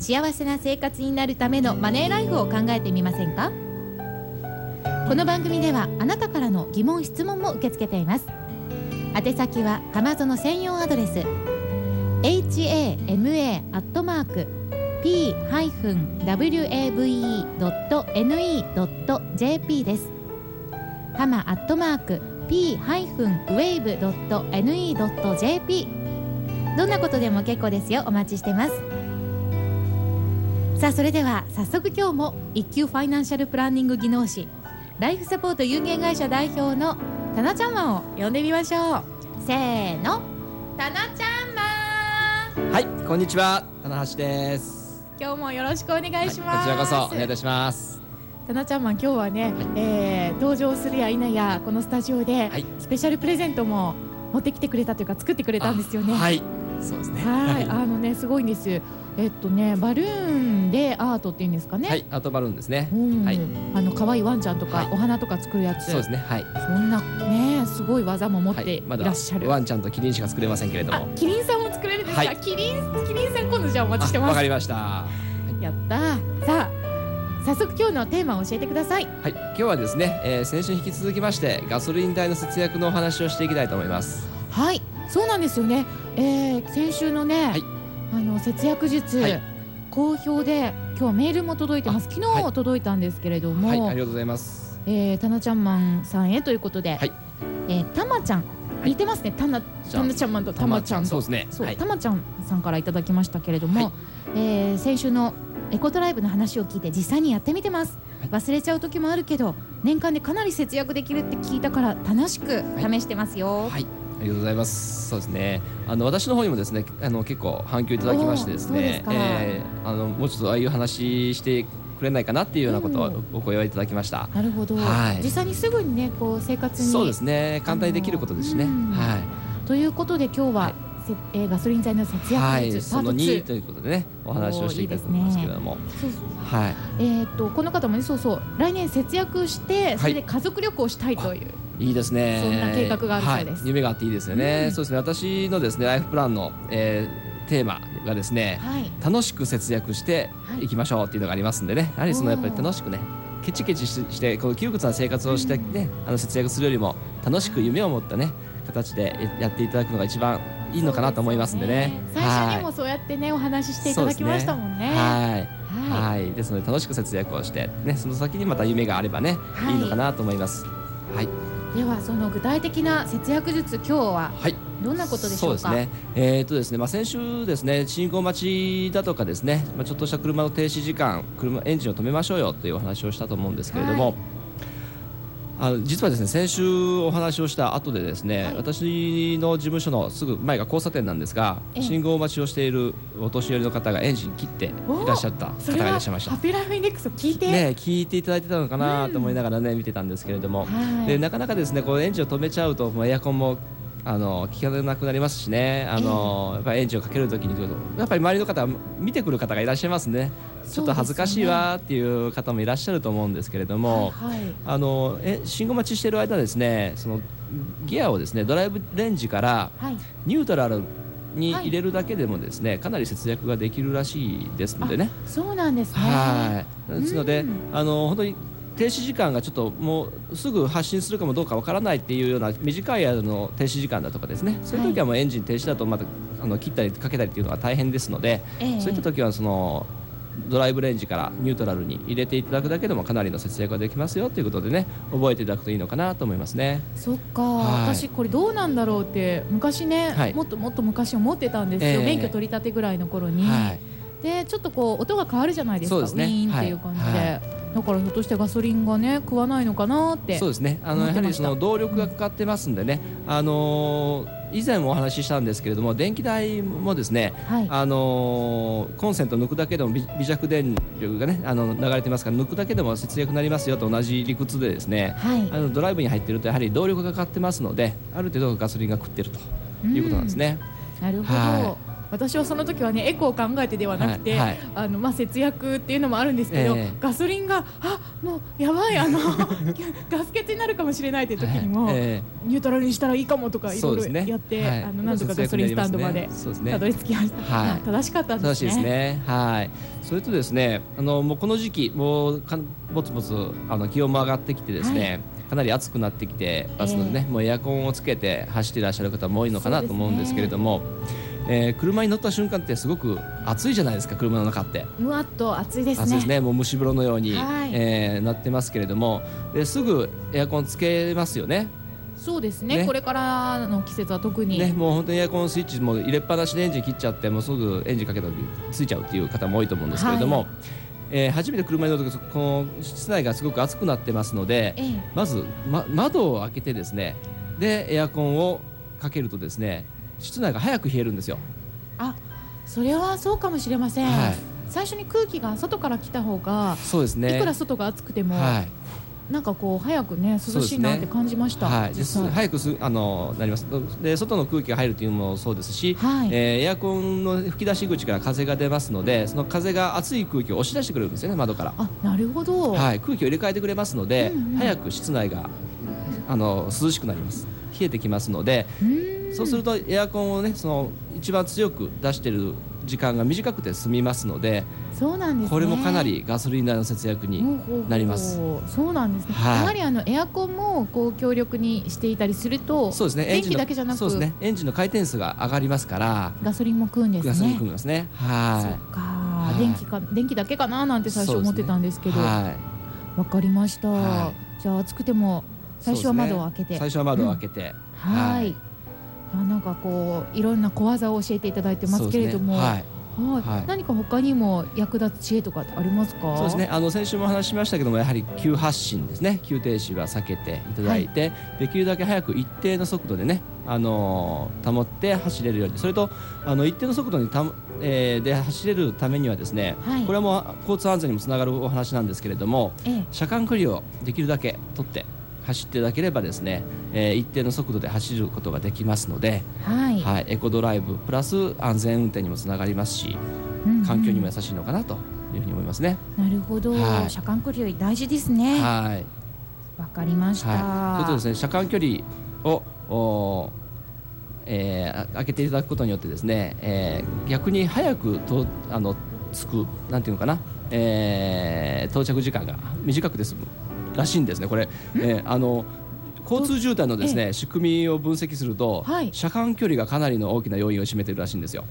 幸せな生活になるためのマネーライフを考えてみませんか？この番組ではあなたからの疑問質問も受け付けています。宛先は浜園専用アドレス hama.p-wave.ne.jp です。浜アットマーク p-wave.ne.jp どんなことでも結構ですよ。お待ちしてます。さあそれでは早速今日も一級ファイナンシャルプランニング技能士ライフサポート有限会社代表のタナちゃんマンを呼んでみましょう。せーの。タナちゃんマン。はいこんにちは。棚橋です。今日もよろしくお願いします、はいこちらこそお願いいたします。タナちゃんマン今日はね、えー登場するや否やこのスタジオではい。スペシャルプレゼントも持ってきてくれたというか作ってくれたんですよね。あはいそうですねはい、あのねすごいんです。えっとねバルーンでアートっていうんですかね。はいアートバルーンですねうんはいあの可愛いワンちゃんとか、はいお花とか作るやつ。そうですねはいそんなねすごい技も持っていらっしゃる。ワンちゃんとキリンしか作れませんけれどあもキリンさんも作れるんですか？はいキリンキリンさん今度じゃあお待ちしてます。あわかりましたはやったー。さあ早速今日のテーマを教えてください。い今日はですね、えー先週に引き続きましてガソリン代の節約のお話をしていきたいと思いますはい、そうなんですよね。えー、先週のね、はい。あの節約術、はい。好評で今日メールも届いてます。昨日はい。届いたんですけれども。はいありがとうございます。えー、ちゃんマンさんへということで、はい。えー、たまちゃん、似てますね。たなちゃんマンと。たまちゃんとそうですね。たまちゃんさんからいただきましたけれども、はい。えー先週のエコトライブの話を聞いて実際にやってみてます、はい。忘れちゃう時もあるけど年間でかなり節約できるって聞いたから楽しく試してますよ、はい、ありがとうございます。そうですね。あの私の方にもですね、あの結構反響いただきましてですねす、かえーあのもうちょっとああいう話してくれないかなっていうようなことをうんお声をいただきました。なるほど、はい実際にすぐにねこう生活にそうですね。簡単にできることですしね。うんはということで今日は、はいせえーガソリン代の節い。約はい。術、パートその2 2ということでね、お話をしていきたいと思いますけれども、はい。えー、とこの方もねそうそう来年節約してそれで家族旅行したいという、いいですね。そんな計画があるそうです。はい、夢があっていいですよね。うん。そうですね。私のですねライフプランの、えーテーマがですね、はい。楽しく節約してい。きましょうっていうのがありますんでね、やはりそのやっぱり楽しくねケチケチししてこの窮屈な生活をしてね、あの節約するよりも楽しく夢を持ったね形でやっていただくのが一番いいのかなと思いますんでね。最初にもそうやってねお話ししていただきましたもんね。はい。ははい、ですので楽しく節約をして、ね、その先にまた夢があればね、はい。い、いのかなと思います。はい、い、ではその具体的な節約術今日ははい、どんなことでしょうか？そうですね。えー、とですね、まあ先週ですね、信号待ちだとかですね、まあちょっとした車の停止時間、車エンジンを止めましょうよというお話をしたと思うんですけれども。はいあの実はですね先週お話をした後でですね、はい。私の事務所のすぐ前が交差点なんですがええ。信号待ちをしているお年寄りの方がエンジン切っていらっしゃった方それはいがらっしゃいました。ハッピーライフインデックスを聞いて、ね、聞いていただいてたのかなと思いながらね、見てたんですけれども、はい。でなかなかですねこうエンジンを止めちゃうともうエアコンもあの効かなくなりますしね。あの、やっぱりエンジンをかけるときにやっぱり周りの方見てくる方がいらっしゃいますね。ちょっと恥ずかしいわっていう方もいらっしゃると思うんですけれども、はいはい。あのえ信号待ちしている間ですねそのギアをですねドライブレンジからはい。ニュートラルに入れるだけでもですね、かなり節約ができるらしいですのでね。そうなんですね。はい。ですので、うん。あの本当に停止時間がちょっともうすぐ発進するかもどうかわからないっていうような短い間の停止時間だとかですね。そういう時はもうエンジン停止だとまたあの切ったりかけたりっていうのが大変ですので、ええ。そういった時はそのドライブレンジからニュートラルに入れていただくだけでもかなりの節約ができますよということでね覚えていただくといいのかなと思いますね。そっか、はい。私これどうなんだろうって昔ね、はい。もっともっと昔思ってたんですよ、ええ。免許取り立てぐらいの頃に、はい。でちょっとこう音が変わるじゃないですか。ね。ウィーンっていう感じで、はいだからひょっとしてガソリンがね食わないのかなって。そうですね。あのやはりその動力がかかってますんでね、あのー以前もお話ししたんですけれども電気代もですね、はい。あのーコンセント抜くだけでも微微弱電力がねあの流れてますから抜くだけでも節約になりますよと同じ理屈でですね、はい。あのドライブに入ってるとやはり動力がかかってますのである程度ガソリンが食ってるということなんですね。なるほど、は私はその時はねエコを考えてではなくて、はいはい。あのまあ、節約っていうのもあるんですけど、ええ。ガソリンがあもうやばいあの ガス欠になるかもしれないっていう時にも、はいえ。ニュートラルにしたらいいかもとかいろいろやって、はい。あのなんとかガソリンスタンドまでたどり着きました、はい。あ正しかったんですね。正しいですね。はい。それとですね、あのもうこの時期もうかんぼつぼつあの気温も上がってきてですね、かなり暑くなってきてますのでね、もうエアコンをつけて走っていらっしゃる方も多いのかなと思うんですけれども、えー車に乗った瞬間ってすごく暑いじゃないですか車の中って。むわっと暑いですね。暑いですね、もう蒸し風呂のように、はい。えーなってますけれども、ですぐエアコンつけますよね。そうですね。ね。これからの季節は特に、ね、もう本当にエアコンスイッチも入れっぱなしでエンジン切っちゃってもうすぐエンジンかけた時ついちゃうっていう方も多いと思うんですけれども、はい。えー初めて車に乗るときこの室内がすごく暑くなってますのでええ。まず、ま、窓を開けてですね。でエアコンをかけるとですね室内が早く冷えるんですよ。あそれはそうかもしれません、はい。最初に空気が外から来た方がそうですね。いくら外が暑くても、はい。なんかこう早くね涼しいなって感じました、はい、早くすあのなります。で外の空気が入るというのもそうですし、はい。えーエアコンの吹き出し口から風が出ますのでその風が熱い空気を押し出してくれるんですよね窓から。あなるほど、はい、空気を入れ替えてくれますので、うんうん。早く室内があの涼しくなります。冷えてきますので、そうするとエアコンをねその一番強く出してる時間が短くて済みますのでそうなんですね。これもかなりガソリン代の節約になります。そうなんですね、はい。やはりあのエアコンもこう強力にしていたりするとそうですね。エ電ンジンの気だけじゃなくそうですね。エンジンの回転数が上がりますからガソリンも食うんですね。ガソリン組みますね。そはうか、はい。電気か電気だけかななんて最初思ってたんですけいどわ、はい。かりました、はじゃあ暑くても最初は窓を開けて、最初は窓を開けて、はい、はいあなんかこういろんな小技を教えていただいてますけれども、そうですね。はい。はい。何か他にも役立つ知恵とかってありますか？はい、そうですね。あの先週もお話ししましたけどもやはり急発進ですね。急停止は避けていただいて、できるだけ早く一定の速度でね、あのー保って走れるように。それとあの一定の速度にた、えーで走れるためにはですね、はい。これはもう交通安全にもつながるお話なんですけれどもええ。車間距離をできるだけ取って走っていただければですね、えー一定の速度で走ることができますので、はい、はい、エコドライブプラス安全運転にもつながりますしうんうん。環境にも優しいのかなというふうに思いますね。なるほど、はい。車間距離大事ですね。わ、はい。かりました、はい、それとですね車間距離をおえーあ開けていただくことによってですね、えー逆に早くとあの着くなんていうのかな、えー到着時間が短くて済むらしいんですねこれ、えーあの交通渋滞のですね、仕組みを分析すると、はい。車間距離がかなりの大きな要因を占めているらしいんですよ。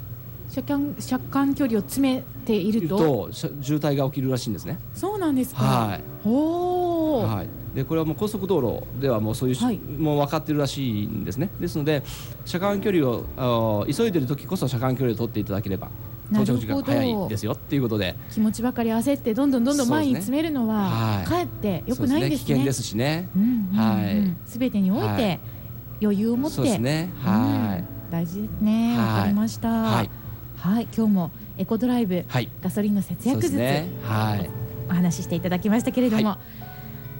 車間車間距離を詰めていると？渋滞が起きるらしいんですね。そうなんですか、はい。おお、はい、でこれはもう高速道路ではもうそういうし、はい。もう分かってるらしいんですね。ですので車間距離を急いでる時こそ車間距離を取っていただければ到着時間が早いですよっていうことで。気持ちばかり焦ってどんどんどんどん前に詰めるのは、はい。かえって良くないんですね。そう危険ですしね。うんうんうんはい。すべてにおいはてい。余裕を持って、そうですね。はい、うん。大事ですね。はい。わかりました。ははい。い、今日もエコドライブ、はい。ガソリンの節約術、はい。お話ししていただきましたけれども、は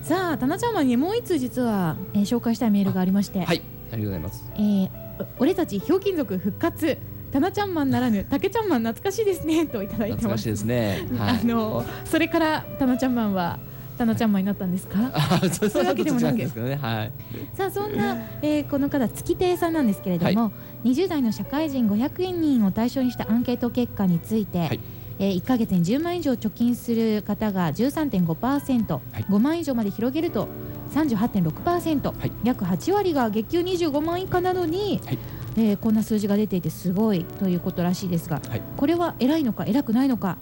さあタナちゃんマンにもう一通実は、えー紹介したいメールがありまして、はい。ありがとうございます。えーお俺たちひょうきん族復活タナちゃんマンならぬタケちゃんマン懐かしいですねといただいてます。懐かしいですね。はい。あのそれからタナちゃんマンはタナちゃんマンになったんですか？あそうそういうわけでもなくね。はい。さあそんな、えーこの方月亭さんなんですけれども、20代の社会人500人を対象にしたアンケート結果について、はい。えー1ヶ月に10万以上貯金する方が13.5%、はい。5万以上まで広げると38.6%、はい。約8割が月給25万以下なのに、はいえーこんな数字が出ていてすごいということらしいですが、はい。これは偉いのか偉くないのか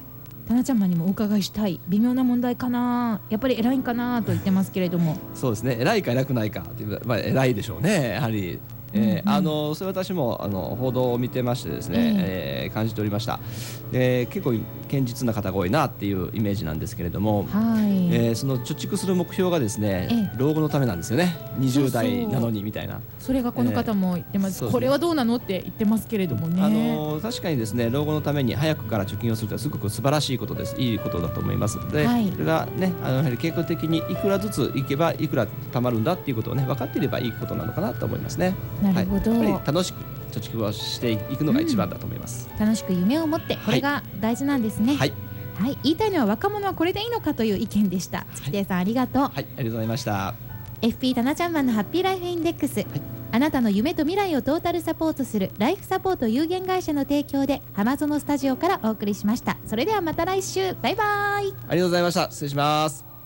タナちゃんにもお伺いしたい。微妙な問題かな。やっぱり偉いんかなと言ってますけれども。そうですね。偉いか偉くないかまあ偉いでしょうね。やはりえーあのそれ私もあの報道を見てましてですね、えー感じておりました、えー結構堅実な方が多いなっていうイメージなんですけれども、はい、えーその貯蓄する目標がですね、え老後のためなんですよね。20代なのにみたいな。それがこの方も言ってます,、えー。これはどうなのって言ってますけれどもね、あの確かにですね老後のために早くから貯金をするとはすごく素晴らしいことです。いいことだと思いますので、はい。それがねあのやはり計画的にいくらずついけばいくら貯まるんだっていうことをね分かっていればいいことなのかなと思いますね。なるほど、はい、楽しく貯蓄をしていくのが一番だと思います。楽しく夢を持ってこれが大事なんですね。はい、はい、言いたいのは若者はこれでいいのかという意見でした。月亭さんありがとう、はい、ありがとうございました。FP タナちゃんマンのハッピーライフインデックス、あなたの夢と未来をトータルサポートするライフサポート有限会社の提供で浜園スタジオからお送りしました。それではまた来週。バイバイ。ありがとうございました。失礼します。